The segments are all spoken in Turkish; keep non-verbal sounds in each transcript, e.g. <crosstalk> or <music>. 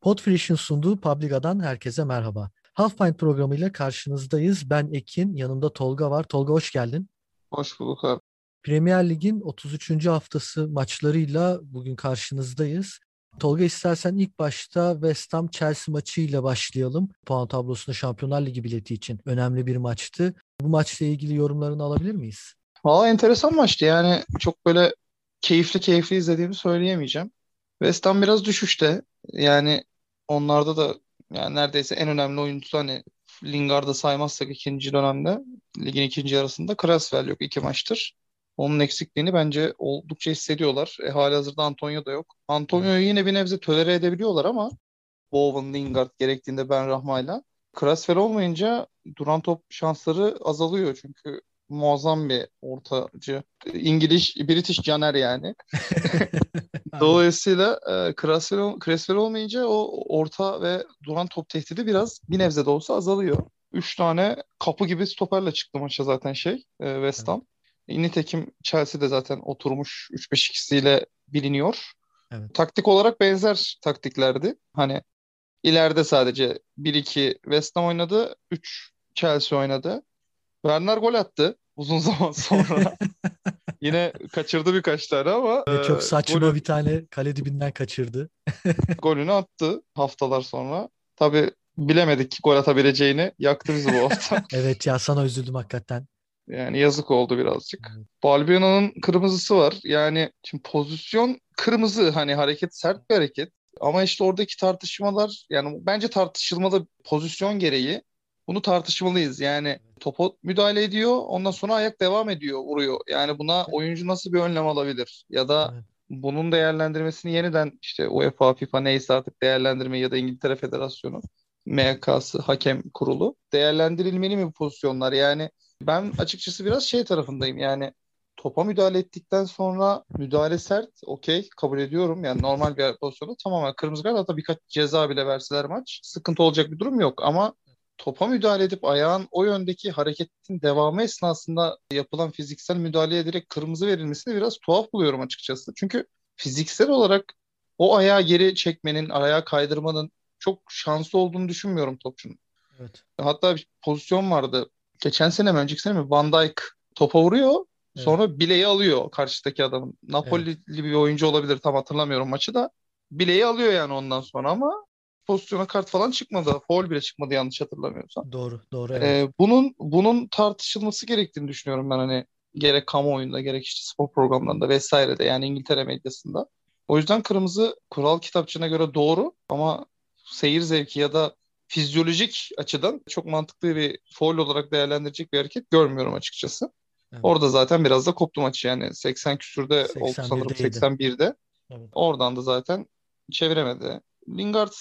Podfresh'in sunduğu Publica'dan herkese merhaba. Half Pint programıyla karşınızdayız. Ben Ekin, yanımda Tolga var. Tolga hoş geldin. Hoş bulduk abi. Premier Lig'in 33. haftası maçlarıyla bugün karşınızdayız. Tolga istersen ilk başta West Ham Chelsea maçıyla başlayalım. Puan tablosunda Şampiyonlar Ligi bileti için önemli bir maçtı. Bu maçla ilgili yorumlarını alabilir miyiz? Valla enteresan maçtı. Yani çok böyle keyifli keyifli izlediğimi söyleyemeyeceğim. West Ham biraz düşüşte. Yani onlarda da yani neredeyse en önemli oyuncusu hani Lingard'ı saymazsak ikinci dönemde ligin ikinci yarısında Krasvel yok iki maçtır. Onun eksikliğini bence oldukça hissediyorlar. E, hali hazırda Antonio da yok. Antonio'yu yine bir nebze tölere edebiliyorlar ama Bowen, Lingard gerektiğinde Ben Rahma'yla. Krasvel olmayınca duran top şansları azalıyor çünkü muazzam bir ortacı. İngiliz, British Caner yani. <laughs> <laughs> Dolayısıyla e, Creswell, olmayınca o orta ve duran top tehdidi biraz bir nebze de olsa azalıyor. Üç tane kapı gibi stoperle çıktı maça zaten şey e, West Ham. Evet. Nitekim Chelsea de zaten oturmuş 3-5-2'siyle biliniyor. Evet. Taktik olarak benzer taktiklerdi. Hani ileride sadece 1-2 West Ham oynadı, 3 Chelsea oynadı. Werner gol attı uzun zaman sonra. <laughs> Yine kaçırdı birkaç tane ama. Ve çok saçma golü, bir tane kale dibinden kaçırdı. <laughs> golünü attı haftalar sonra. Tabii bilemedik gol atabileceğini. Yaktı bizi bu <laughs> hafta. evet ya sana üzüldüm hakikaten. Yani yazık oldu birazcık. Evet. Balbiona'nın kırmızısı var. Yani şimdi pozisyon kırmızı hani hareket sert bir hareket. Ama işte oradaki tartışmalar yani bence tartışılmalı pozisyon gereği bunu tartışmalıyız. Yani topa müdahale ediyor. Ondan sonra ayak devam ediyor, vuruyor. Yani buna oyuncu nasıl bir önlem alabilir? Ya da evet. bunun değerlendirmesini yeniden işte UEFA, FIFA neyse artık değerlendirme ya da İngiltere Federasyonu MK'sı, hakem kurulu değerlendirilmeli mi bu pozisyonlar? Yani ben açıkçası biraz şey tarafındayım. Yani topa müdahale ettikten sonra müdahale sert, okey kabul ediyorum. Yani normal bir pozisyonu tamamen kırmızı kart hatta birkaç ceza bile verseler maç sıkıntı olacak bir durum yok ama topa müdahale edip ayağın o yöndeki hareketin devamı esnasında yapılan fiziksel müdahaleye direkt kırmızı verilmesini biraz tuhaf buluyorum açıkçası. Çünkü fiziksel olarak o ayağı geri çekmenin, ayağı kaydırmanın çok şanslı olduğunu düşünmüyorum topçunun. Evet. Hatta bir pozisyon vardı. Geçen sene mi önceki sene mi Van Dijk topa vuruyor. Evet. Sonra bileği alıyor karşıdaki adamın. Napoli'li evet. bir oyuncu olabilir tam hatırlamıyorum maçı da. Bileği alıyor yani ondan sonra ama pozisyona kart falan çıkmadı. Foul bile çıkmadı yanlış hatırlamıyorsam. Doğru, doğru. Evet. Ee, bunun bunun tartışılması gerektiğini düşünüyorum ben hani gerek kamuoyunda gerek işte spor programlarında vesairede yani İngiltere medyasında. O yüzden kırmızı kural kitapçığına göre doğru ama seyir zevki ya da fizyolojik açıdan çok mantıklı bir foul olarak değerlendirecek bir hareket görmüyorum açıkçası. Evet. Orada zaten biraz da koptu maçı yani 80 küsürde oldu sanırım 81'de. Evet. Oradan da zaten çeviremedi. Lingard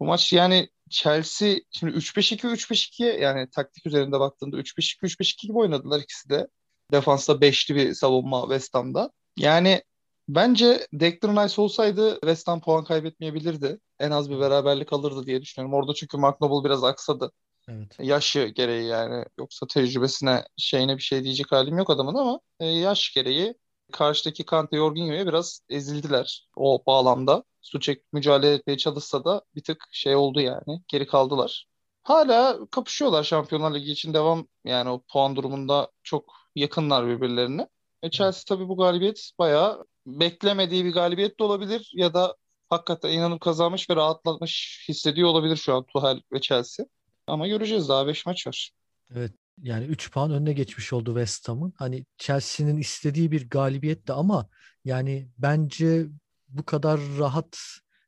bu maç yani Chelsea şimdi 3-5-2 3-5-2 yani taktik üzerinde baktığında 3-5-2 3-5-2 gibi oynadılar ikisi de. Defansta beşli bir savunma West Ham'da. Yani bence Declan Rice olsaydı West Ham puan kaybetmeyebilirdi. En az bir beraberlik alırdı diye düşünüyorum. Orada çünkü Mark Noble biraz aksadı. Evet. Yaşı gereği yani. Yoksa tecrübesine şeyine bir şey diyecek halim yok adamın ama e, yaş gereği karşıdaki Kante Jorginho'ya biraz ezildiler o bağlamda. Suçek mücadele etmeye çalışsa da bir tık şey oldu yani. Geri kaldılar. Hala kapışıyorlar Şampiyonlar Ligi için devam yani o puan durumunda çok yakınlar birbirlerine. E Chelsea tabii bu galibiyet bayağı beklemediği bir galibiyet de olabilir ya da hakikaten inanıp kazanmış ve rahatlatmış hissediyor olabilir şu an Tuchel ve Chelsea. Ama göreceğiz daha 5 maç var. Evet yani 3 puan önüne geçmiş oldu West Ham'ın. Hani Chelsea'nin istediği bir galibiyetti ama yani bence bu kadar rahat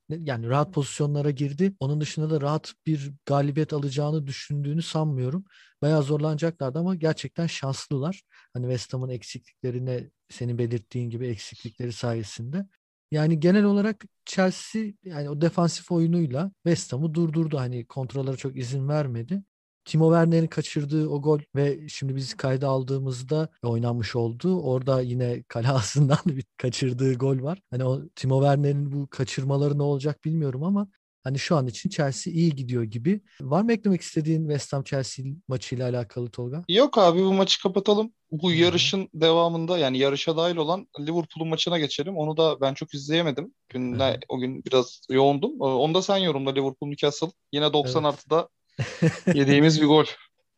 yani rahat pozisyonlara girdi. Onun dışında da rahat bir galibiyet alacağını düşündüğünü sanmıyorum. Bayağı zorlanacaklardı ama gerçekten şanslılar. Hani West Ham'ın eksikliklerine senin belirttiğin gibi eksiklikleri sayesinde. Yani genel olarak Chelsea yani o defansif oyunuyla West Ham'ı durdurdu. Hani kontrollara çok izin vermedi. Timo Werner'in kaçırdığı o gol ve şimdi biz kayda aldığımızda oynanmış oldu. Orada yine kale <laughs> ağzından bir kaçırdığı gol var. Hani o Timo Werner'in bu kaçırmaları ne olacak bilmiyorum ama Hani şu an için Chelsea iyi gidiyor gibi. Var mı eklemek istediğin West Ham Chelsea maçıyla alakalı Tolga? Yok abi bu maçı kapatalım. Bu yarışın devamında yani yarışa dahil olan Liverpool'un maçına geçelim. Onu da ben çok izleyemedim. Günde, o gün biraz yoğundum. Onu da sen yorumla Liverpool Newcastle. Yine 90 Evet. artıda <laughs> yediğimiz bir gol.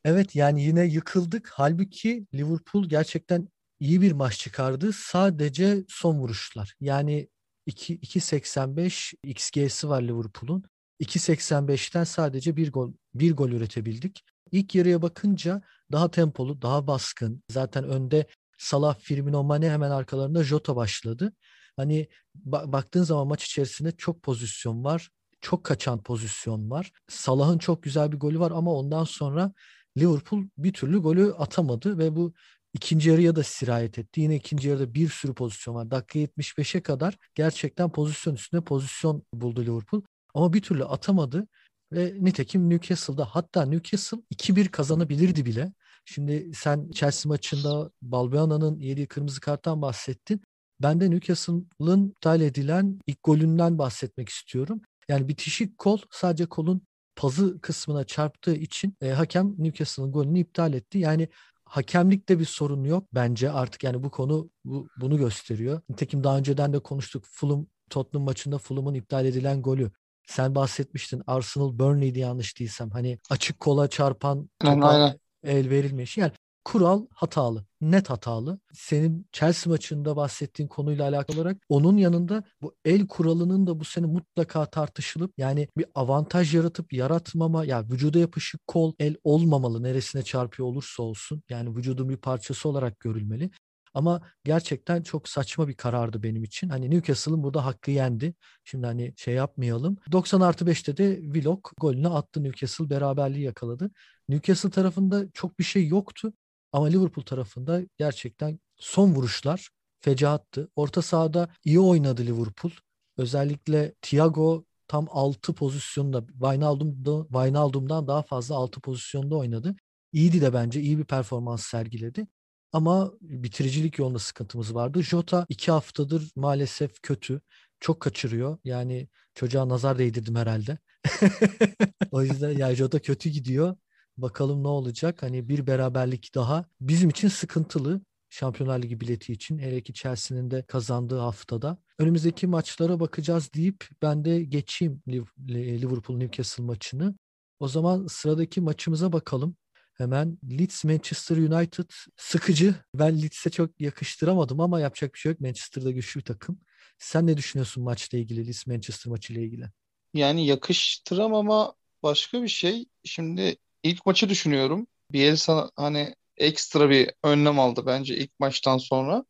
Evet yani yine yıkıldık. Halbuki Liverpool gerçekten iyi bir maç çıkardı. Sadece son vuruşlar. Yani 2 2.85 XG'si var Liverpool'un. 2.85'ten sadece bir gol bir gol üretebildik. İlk yarıya bakınca daha tempolu, daha baskın. Zaten önde Salah, Firmino, Mane hemen arkalarında Jota başladı. Hani ba- baktığın zaman maç içerisinde çok pozisyon var. Çok kaçan pozisyon var. Salah'ın çok güzel bir golü var ama ondan sonra Liverpool bir türlü golü atamadı ve bu ikinci yarıya da sirayet etti. Yine ikinci yarıda bir sürü pozisyon var. Dakika 75'e kadar gerçekten pozisyon üstüne pozisyon buldu Liverpool. Ama bir türlü atamadı ve nitekim Newcastle'da hatta Newcastle 2-1 kazanabilirdi bile. Şimdi sen Chelsea maçında Balbuena'nın yediği kırmızı karttan bahsettin. Ben de Newcastle'ın iptal edilen ilk golünden bahsetmek istiyorum. Yani bitişik kol sadece kolun pazı kısmına çarptığı için e, hakem Newcastle'ın golünü iptal etti. Yani hakemlikte bir sorun yok bence artık yani bu konu bu, bunu gösteriyor. Nitekim daha önceden de konuştuk. Fulham Tottenham maçında Fulham'ın iptal edilen golü. Sen bahsetmiştin Arsenal Burnley'di yanlış değilsem. Hani açık kola çarpan Aynen, aynen. el verilmiş. Yani kural hatalı. Net hatalı. Senin Chelsea maçında bahsettiğin konuyla alakalı olarak onun yanında bu el kuralının da bu sene mutlaka tartışılıp yani bir avantaj yaratıp yaratmama ya vücuda yapışık kol el olmamalı neresine çarpıyor olursa olsun. Yani vücudun bir parçası olarak görülmeli. Ama gerçekten çok saçma bir karardı benim için. Hani Newcastle'ın burada hakkı yendi. Şimdi hani şey yapmayalım. 90 artı 5'te de Willock golünü attı. Newcastle beraberliği yakaladı. Newcastle tarafında çok bir şey yoktu. Ama Liverpool tarafında gerçekten son vuruşlar fecaattı. Orta sahada iyi oynadı Liverpool. Özellikle Thiago tam 6 pozisyonda Wijnaldum'da, Wijnaldum'dan daha fazla 6 pozisyonda oynadı. İyiydi de bence iyi bir performans sergiledi. Ama bitiricilik yolunda sıkıntımız vardı. Jota iki haftadır maalesef kötü. Çok kaçırıyor. Yani çocuğa nazar değdirdim herhalde. <laughs> o yüzden ya Jota kötü gidiyor. Bakalım ne olacak? Hani bir beraberlik daha bizim için sıkıntılı. Şampiyonlar Ligi bileti için. Hele ki Chelsea'nin de kazandığı haftada. Önümüzdeki maçlara bakacağız deyip ben de geçeyim Liverpool Newcastle maçını. O zaman sıradaki maçımıza bakalım. Hemen Leeds Manchester United sıkıcı. Ben Leeds'e çok yakıştıramadım ama yapacak bir şey yok. Manchester'da güçlü bir takım. Sen ne düşünüyorsun maçla ilgili, Leeds Manchester maçıyla ilgili? Yani yakıştıramama başka bir şey. Şimdi ilk maçı düşünüyorum. Bielsa hani ekstra bir önlem aldı bence ilk maçtan sonra.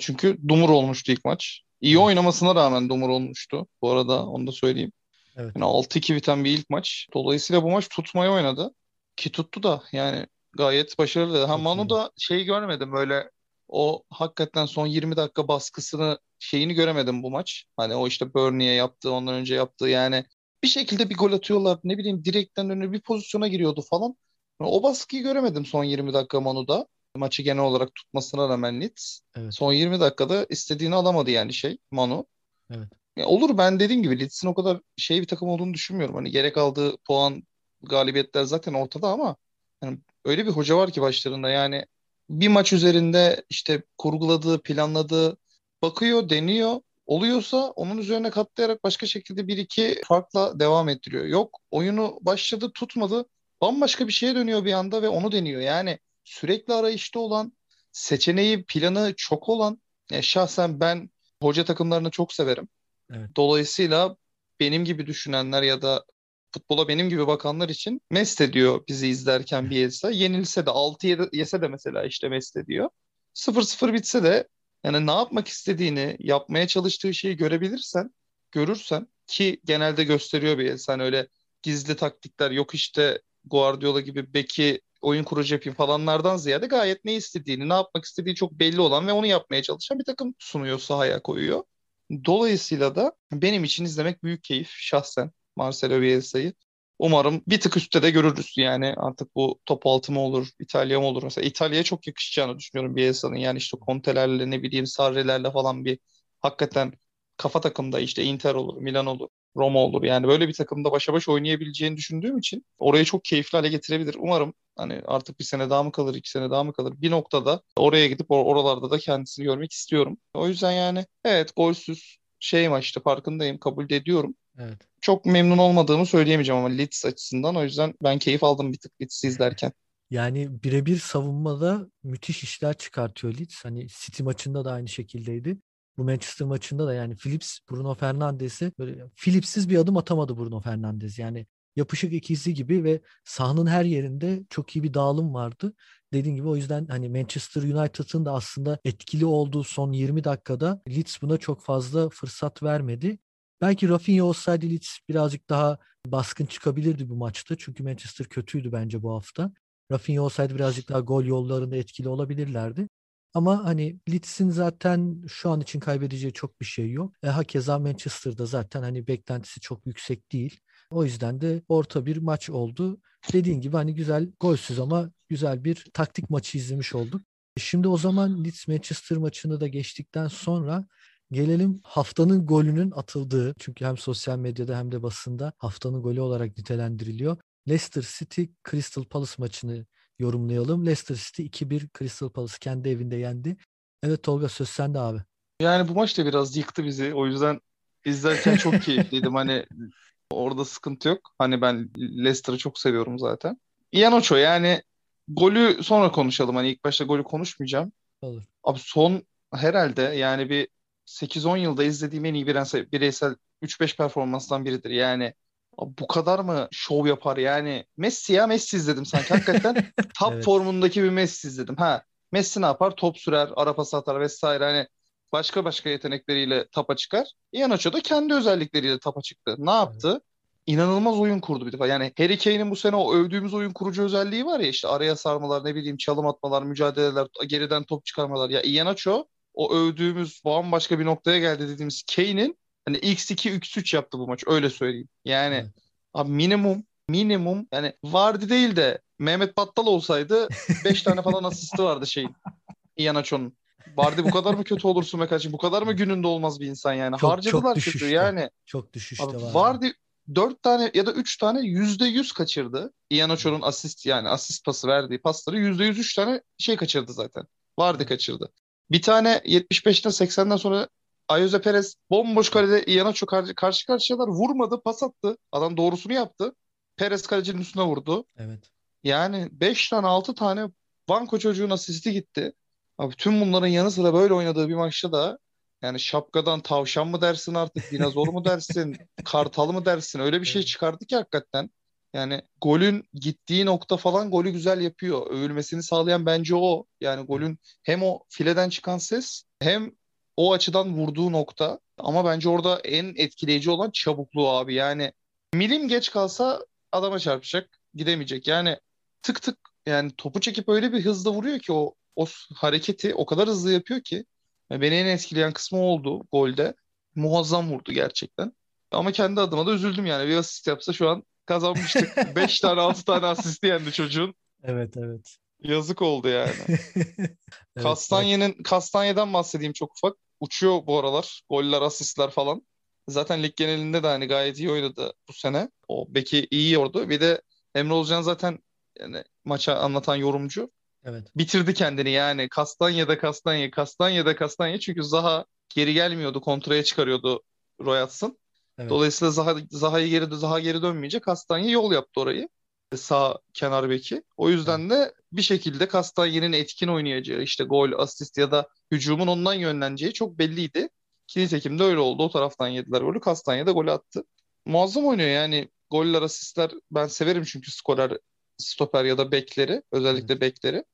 Çünkü dumur olmuştu ilk maç. İyi oynamasına rağmen dumur olmuştu. Bu arada onu da söyleyeyim. Evet. Yani 6-2 biten bir ilk maç. Dolayısıyla bu maç tutmaya oynadı. Ki tuttu da yani gayet başarılı. Ha Manu da şeyi görmedim böyle o hakikaten son 20 dakika baskısını şeyini göremedim bu maç. Hani o işte Burnley'e yaptığı ondan önce yaptığı yani bir şekilde bir gol atıyorlar ne bileyim direkten önüne bir pozisyona giriyordu falan. O baskıyı göremedim son 20 dakika Manu'da. Maçı genel olarak tutmasına rağmen Leeds. Evet. Son 20 dakikada istediğini alamadı yani şey Manu. Evet. Ya olur ben dediğim gibi Leeds'in o kadar şey bir takım olduğunu düşünmüyorum. Hani gerek aldığı puan galibiyetler zaten ortada ama yani öyle bir hoca var ki başlarında yani bir maç üzerinde işte kurguladığı, planladığı bakıyor, deniyor. Oluyorsa onun üzerine katlayarak başka şekilde bir iki farkla devam ettiriyor. Yok oyunu başladı tutmadı bambaşka bir şeye dönüyor bir anda ve onu deniyor. Yani sürekli arayışta olan, seçeneği, planı çok olan ya şahsen ben hoca takımlarını çok severim. Evet. Dolayısıyla benim gibi düşünenler ya da futbola benim gibi bakanlar için mest ediyor bizi izlerken Bielsa. Yenilse de 6 yese de mesela işte mest ediyor. 0-0 bitse de yani ne yapmak istediğini, yapmaya çalıştığı şeyi görebilirsen, görürsen ki genelde gösteriyor Bielsa. Hani öyle gizli taktikler yok işte Guardiola gibi beki oyun kurucu yapayım falanlardan ziyade gayet ne istediğini, ne yapmak istediği çok belli olan ve onu yapmaya çalışan bir takım sunuyor, sahaya koyuyor. Dolayısıyla da benim için izlemek büyük keyif şahsen Marcelo Bielsa'yı. Umarım bir tık üstte de görürüz yani artık bu top altı mı olur, İtalya mı olur? Mesela İtalya'ya çok yakışacağını düşünüyorum Bielsa'nın. Yani işte Conte'lerle ne bileyim Sarri'lerle falan bir hakikaten kafa takımda işte Inter olur, Milan olur. Roma olur. Yani böyle bir takımda başa baş oynayabileceğini düşündüğüm için orayı çok keyifli hale getirebilir. Umarım hani artık bir sene daha mı kalır, iki sene daha mı kalır? Bir noktada oraya gidip or- oralarda da kendisini görmek istiyorum. O yüzden yani evet golsüz şey maçtı farkındayım, kabul ediyorum. Evet. Çok memnun olmadığımı söyleyemeyeceğim ama Leeds açısından o yüzden ben keyif aldım bir tık Leeds'i izlerken. <laughs> Yani birebir savunmada müthiş işler çıkartıyor Leeds. Hani City maçında da aynı şekildeydi. Bu Manchester maçında da yani Phillips, Bruno Fernandes'i böyle Phillips'siz bir adım atamadı Bruno Fernandes. Yani yapışık ikisi gibi ve sahanın her yerinde çok iyi bir dağılım vardı. Dediğim gibi o yüzden hani Manchester United'ın da aslında etkili olduğu son 20 dakikada Leeds buna çok fazla fırsat vermedi. Belki Rafinha olsaydı Leeds birazcık daha baskın çıkabilirdi bu maçta. Çünkü Manchester kötüydü bence bu hafta. Rafinha olsaydı birazcık daha gol yollarında etkili olabilirlerdi. Ama hani Leeds'in zaten şu an için kaybedeceği çok bir şey yok. E, hakeza Manchester'da zaten hani beklentisi çok yüksek değil. O yüzden de orta bir maç oldu. Dediğin gibi hani güzel golsüz ama güzel bir taktik maçı izlemiş olduk. Şimdi o zaman Leeds Manchester maçını da geçtikten sonra gelelim haftanın golünün atıldığı çünkü hem sosyal medyada hem de basında haftanın golü olarak nitelendiriliyor. Leicester City Crystal Palace maçını yorumlayalım. Leicester City 2-1 Crystal Palace kendi evinde yendi. Evet Tolga söz sende abi. Yani bu maç da biraz yıktı bizi. O yüzden izlerken çok <laughs> keyifliydim. Hani orada sıkıntı yok. Hani ben Leicester'ı çok seviyorum zaten. Ian yani golü sonra konuşalım. Hani ilk başta golü konuşmayacağım. Olur. Abi son herhalde yani bir 8-10 yılda izlediğim en iyi bireysel, bireysel 3-5 performanstan biridir. Yani bu kadar mı şov yapar yani Messi ya Messi izledim sanki hakikaten <laughs> top evet. formundaki bir Messi izledim ha Messi ne yapar top sürer ara pas atar vesaire hani başka başka yetenekleriyle tapa çıkar Iheanacho da kendi özellikleriyle tapa çıktı ne yaptı evet. İnanılmaz oyun kurdu bir defa. Yani Harry Kane'in bu sene o övdüğümüz oyun kurucu özelliği var ya işte araya sarmalar ne bileyim çalım atmalar, mücadeleler, geriden top çıkarmalar. Ya Iheanacho o övdüğümüz bambaşka bir noktaya geldi dediğimiz Kane'in Hani X2 X3 yaptı bu maç öyle söyleyeyim. Yani evet. abi minimum minimum yani Vardy değil de Mehmet Battal olsaydı <laughs> 5 tane falan asisti vardı şeyin. Ianacho'nun. Vardy bu kadar mı kötü olursun be kardeşim? Bu kadar mı gününde olmaz bir insan yani? Çok, Harcadılar çok kötü yani. Çok düşüşte abi, var. Vardy 4 tane ya da 3 tane %100 kaçırdı. Ianacho'nun asist yani asist pası verdiği pasları %100 3 tane şey kaçırdı zaten. Vardy kaçırdı. Bir tane 75'ten 80'den sonra Ayoze Perez bomboş kalede Iheanacho karşı, karşı karşıyalar vurmadı pas attı. Adam doğrusunu yaptı. Perez kalecinin üstüne vurdu. Evet. Yani 5 tane 6 tane banko çocuğun asisti gitti. Abi tüm bunların yanı sıra böyle oynadığı bir maçta da yani şapkadan tavşan mı dersin artık, dinozor mu dersin, <laughs> kartal mı dersin öyle bir şey çıkardı ki hakikaten. Yani golün gittiği nokta falan golü güzel yapıyor. Övülmesini sağlayan bence o. Yani golün hem o fileden çıkan ses hem o açıdan vurduğu nokta. Ama bence orada en etkileyici olan çabukluğu abi. Yani milim geç kalsa adama çarpacak, gidemeyecek. Yani tık tık yani topu çekip öyle bir hızla vuruyor ki o o hareketi o kadar hızlı yapıyor ki beni en etkileyen kısmı oldu golde. Muazzam vurdu gerçekten. Ama kendi adıma da üzüldüm yani. Bir asist yapsa şu an kazanmıştık. <laughs> 5 tane 6 tane asist yendi çocuğun. Evet evet. Yazık oldu yani. <laughs> evet, Kastanye'nin evet. Kastanye'den bahsedeyim çok ufak uçuyor bu aralar. Goller, asistler falan. Zaten lig genelinde de hani gayet iyi oynadı bu sene. O beki iyi yordu. Bir de Emre Olcan zaten yani maça anlatan yorumcu. Evet. Bitirdi kendini yani. Kastanya'da Kastanya, Kastanya'da Kastanya. Çünkü Zaha geri gelmiyordu. Kontraya çıkarıyordu Royatsın. Evet. Dolayısıyla Zaha, Zaha'yı geri, Zaha geri dönmeyecek. Kastanya yol yaptı orayı. Sağ kenar beki. O yüzden de bir şekilde Kastanya'nın etkin oynayacağı işte gol, asist ya da hücumun ondan yönleneceği çok belliydi. Ki nitekim de öyle oldu. O taraftan yediler golü. Kastanya da golü attı. Muazzam oynuyor yani. Goller, asistler ben severim çünkü skorer, stoper ya da bekleri. Özellikle bekleri.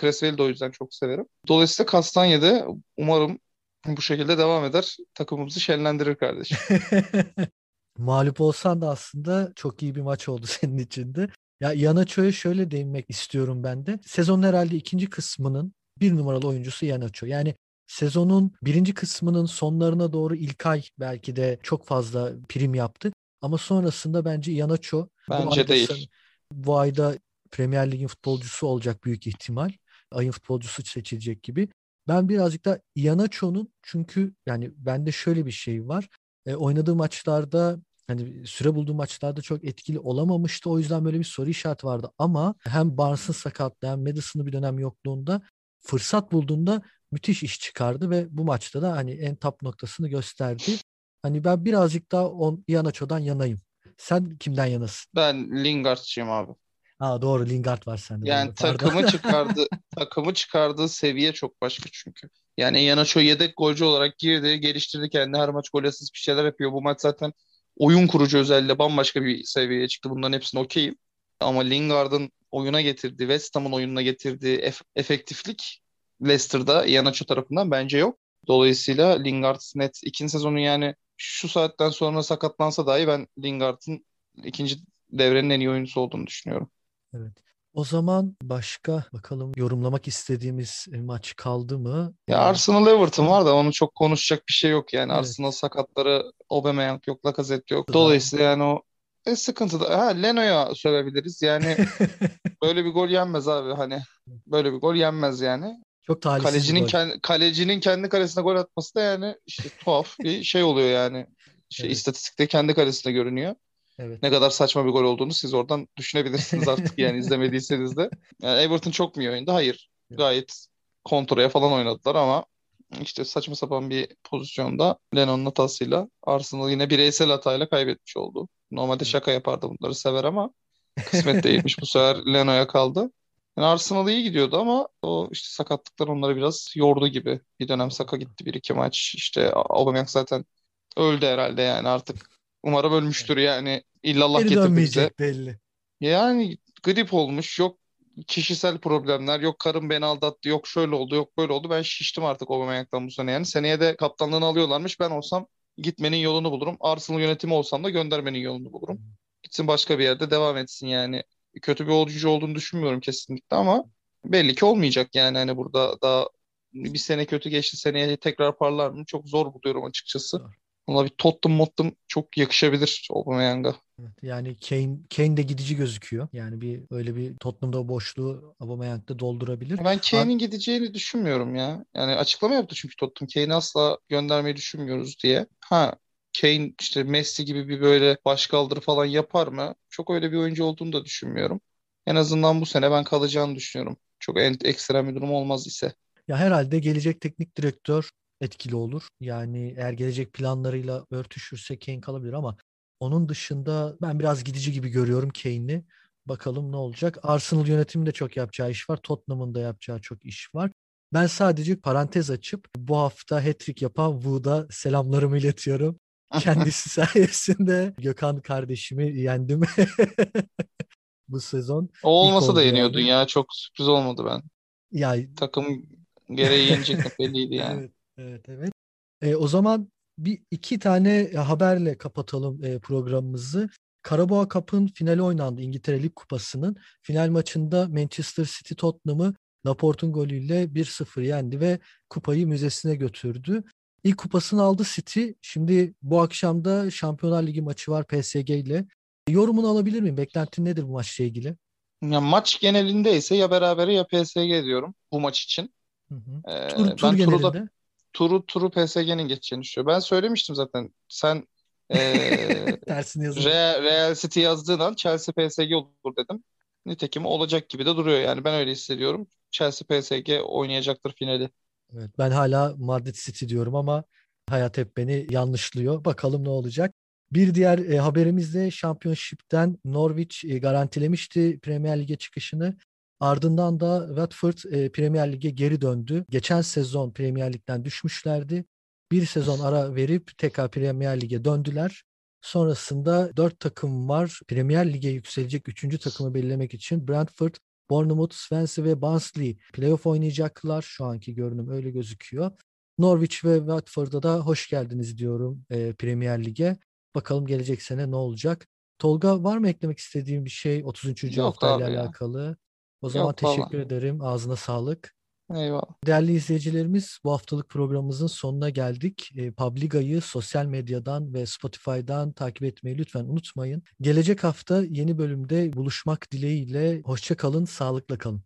Creswell'i de o yüzden çok severim. Dolayısıyla Kastanya'da umarım bu şekilde devam eder. Takımımızı şenlendirir kardeşim. <laughs> Mağlup olsan da aslında çok iyi bir maç oldu <laughs> senin için de. Ya Yanaço'ya şöyle değinmek istiyorum ben de. Sezonun herhalde ikinci kısmının bir numaralı oyuncusu Yanaço. Yani sezonun birinci kısmının sonlarına doğru İlkay belki de çok fazla prim yaptı. Ama sonrasında bence Yanaço bence bu değil. Bu ayda Premier Lig'in futbolcusu olacak büyük ihtimal. Ayın futbolcusu seçilecek gibi. Ben birazcık da Yanaço'nun çünkü yani bende şöyle bir şey var. E, oynadığı maçlarda hani süre bulduğu maçlarda çok etkili olamamıştı. O yüzden böyle bir soru işareti vardı. Ama hem Barnes'ın sakatlığı hem Madison'ın bir dönem yokluğunda fırsat bulduğunda müthiş iş çıkardı ve bu maçta da hani en top noktasını gösterdi. Hani ben birazcık daha on, Ianacho'dan yanayım. Sen kimden yanasın? Ben Lingard'cıyım abi. Aa doğru Lingard var sende. Yani doğru, takımı çıkardı <laughs> takımı çıkardığı seviye çok başka çünkü. Yani Iheanacho yedek golcü olarak girdi, geliştirdi kendini. Her maç gol asist bir şeyler yapıyor. Bu maç zaten oyun kurucu özelliğiyle bambaşka bir seviyeye çıktı. Bunların hepsine okeyim. Ama Lingard'ın oyuna getirdiği, West Ham'ın oyununa getirdiği ef- efektiflik Leicester'da Iheanacho tarafından bence yok. Dolayısıyla Lingard net ikinci sezonu yani şu saatten sonra sakatlansa dahi ben Lingard'ın ikinci devrenin en iyi oyuncusu olduğunu düşünüyorum. Evet. O zaman başka bakalım yorumlamak istediğimiz maç kaldı mı? Ya Arsenal Everton var da onu çok konuşacak bir şey yok yani. Evet. Arsenal sakatları Aubameyang yok, Lacazette yok. Dolayısıyla yani o e, sıkıntı da. Ha Leno'ya söyleyebiliriz. Yani <laughs> böyle bir gol yenmez abi hani. Böyle bir gol yenmez yani. Çok talihsiz Kalecinin gol. kendi, kalecinin kendi kalesine gol atması da yani işte tuhaf bir şey oluyor yani. Şey Evet. istatistikte kendi kalesine görünüyor. Evet. Ne kadar saçma bir gol olduğunu siz oradan düşünebilirsiniz artık yani <laughs> izlemediyseniz de. Yani Everton çok mu iyi oynadı? Hayır. Evet. Gayet kontraya falan oynadılar ama işte saçma sapan bir pozisyonda Lennon'un hatasıyla Arsenal yine bireysel hatayla kaybetmiş oldu. Normalde şaka yapardı bunları sever ama kısmet değilmiş bu sefer Leno'ya kaldı. Yani Arsenal iyi gidiyordu ama o işte sakatlıklar onları biraz yordu gibi. Bir dönem Saka gitti bir iki maç. İşte Aubameyang zaten öldü herhalde yani artık. Umarım ölmüştür yani. İllallah Geri getirdi bize. belli. Yani grip olmuş, yok kişisel problemler, yok karım beni aldattı, yok şöyle oldu, yok böyle oldu. Ben şiştim artık Aubameyang'dan bu sene yani. Seneye de kaptanlığını alıyorlarmış. Ben olsam gitmenin yolunu bulurum. Arsenal yönetimi olsam da göndermenin yolunu bulurum. Gitsin başka bir yerde devam etsin yani. Kötü bir oyuncu olduğunu düşünmüyorum kesinlikle ama belli ki olmayacak yani hani burada daha bir sene kötü geçti seneye tekrar parlar mı? Çok zor buluyorum açıkçası. Ona bir Tottenham Mottenham çok yakışabilir Aubameyang'a. Evet, Yani Kane, Kane de gidici gözüküyor. Yani bir öyle bir Tottenham'da boşluğu Aubameyang da doldurabilir. Ben Kane'in gideceğini düşünmüyorum ya. Yani açıklama yaptı çünkü Tottenham Kane'i asla göndermeyi düşünmüyoruz diye. Ha Kane işte Messi gibi bir böyle başkaldırı falan yapar mı? Çok öyle bir oyuncu olduğunu da düşünmüyorum. En azından bu sene ben kalacağını düşünüyorum. Çok en, ekstrem bir durum olmaz ise. Ya herhalde gelecek teknik direktör etkili olur. Yani eğer gelecek planlarıyla örtüşürse Kane kalabilir ama onun dışında ben biraz gidici gibi görüyorum Kane'i. Bakalım ne olacak. Arsenal yönetiminde çok yapacağı iş var. Tottenham'ın da yapacağı çok iş var. Ben sadece parantez açıp bu hafta hat-trick yapan Wood'a selamlarımı iletiyorum. <laughs> Kendisi sayesinde Gökhan kardeşimi yendim <laughs> bu sezon. O olmasa da yeniyordun yani. ya. Çok sürpriz olmadı ben. Ya Takım gereği yenecek <laughs> belliydi yani. Evet, evet, evet. E, o zaman bir iki tane haberle kapatalım e, programımızı. Carabao Cup'ın finali oynandı İngiltere Lig Kupası'nın. Final maçında Manchester City Tottenham'ı Laporte'un golüyle 1-0 yendi ve kupayı müzesine götürdü. İlk kupasını aldı City. Şimdi bu akşam da Şampiyonlar Ligi maçı var PSG ile. Yorumunu alabilir miyim? Beklentin nedir bu maçla ilgili? Ya maç genelinde ise ya berabere ya PSG diyorum bu maç için. Hı hı. Ee, Tur, ben genelinde. Turu turu PSG'nin geçeceğini düşünüyorum. Ben söylemiştim zaten. Sen <laughs> Tersini yazın. Real, Real City yazdığın an Chelsea PSG olur dedim. Nitekim olacak gibi de duruyor yani. Ben öyle hissediyorum. Chelsea PSG oynayacaktır finali. Evet, ben hala Madrid City diyorum ama hayat hep beni yanlışlıyor. Bakalım ne olacak. Bir diğer e, haberimiz de Championship'ten Norwich e, garantilemişti Premier Lig'e çıkışını. Ardından da Watford e, Premier Lig'e geri döndü. Geçen sezon Premier Lig'den düşmüşlerdi. Bir sezon ara verip tekrar Premier Lig'e döndüler. Sonrasında dört takım var. Premier Lig'e yükselecek üçüncü takımı belirlemek için Brentford, Bournemouth, Swansea ve Barnsley playoff oynayacaklar. Şu anki görünüm öyle gözüküyor. Norwich ve Watford'a da hoş geldiniz diyorum e, Premier Lig'e. Bakalım gelecek sene ne olacak? Tolga var mı eklemek istediğin bir şey 33. Yok haftayla alakalı? O zaman Yok teşekkür ederim. Ağzına sağlık. Eyvallah. Değerli izleyicilerimiz bu haftalık programımızın sonuna geldik. E, Publiga'yı sosyal medyadan ve Spotify'dan takip etmeyi lütfen unutmayın. Gelecek hafta yeni bölümde buluşmak dileğiyle hoşça kalın, sağlıkla kalın.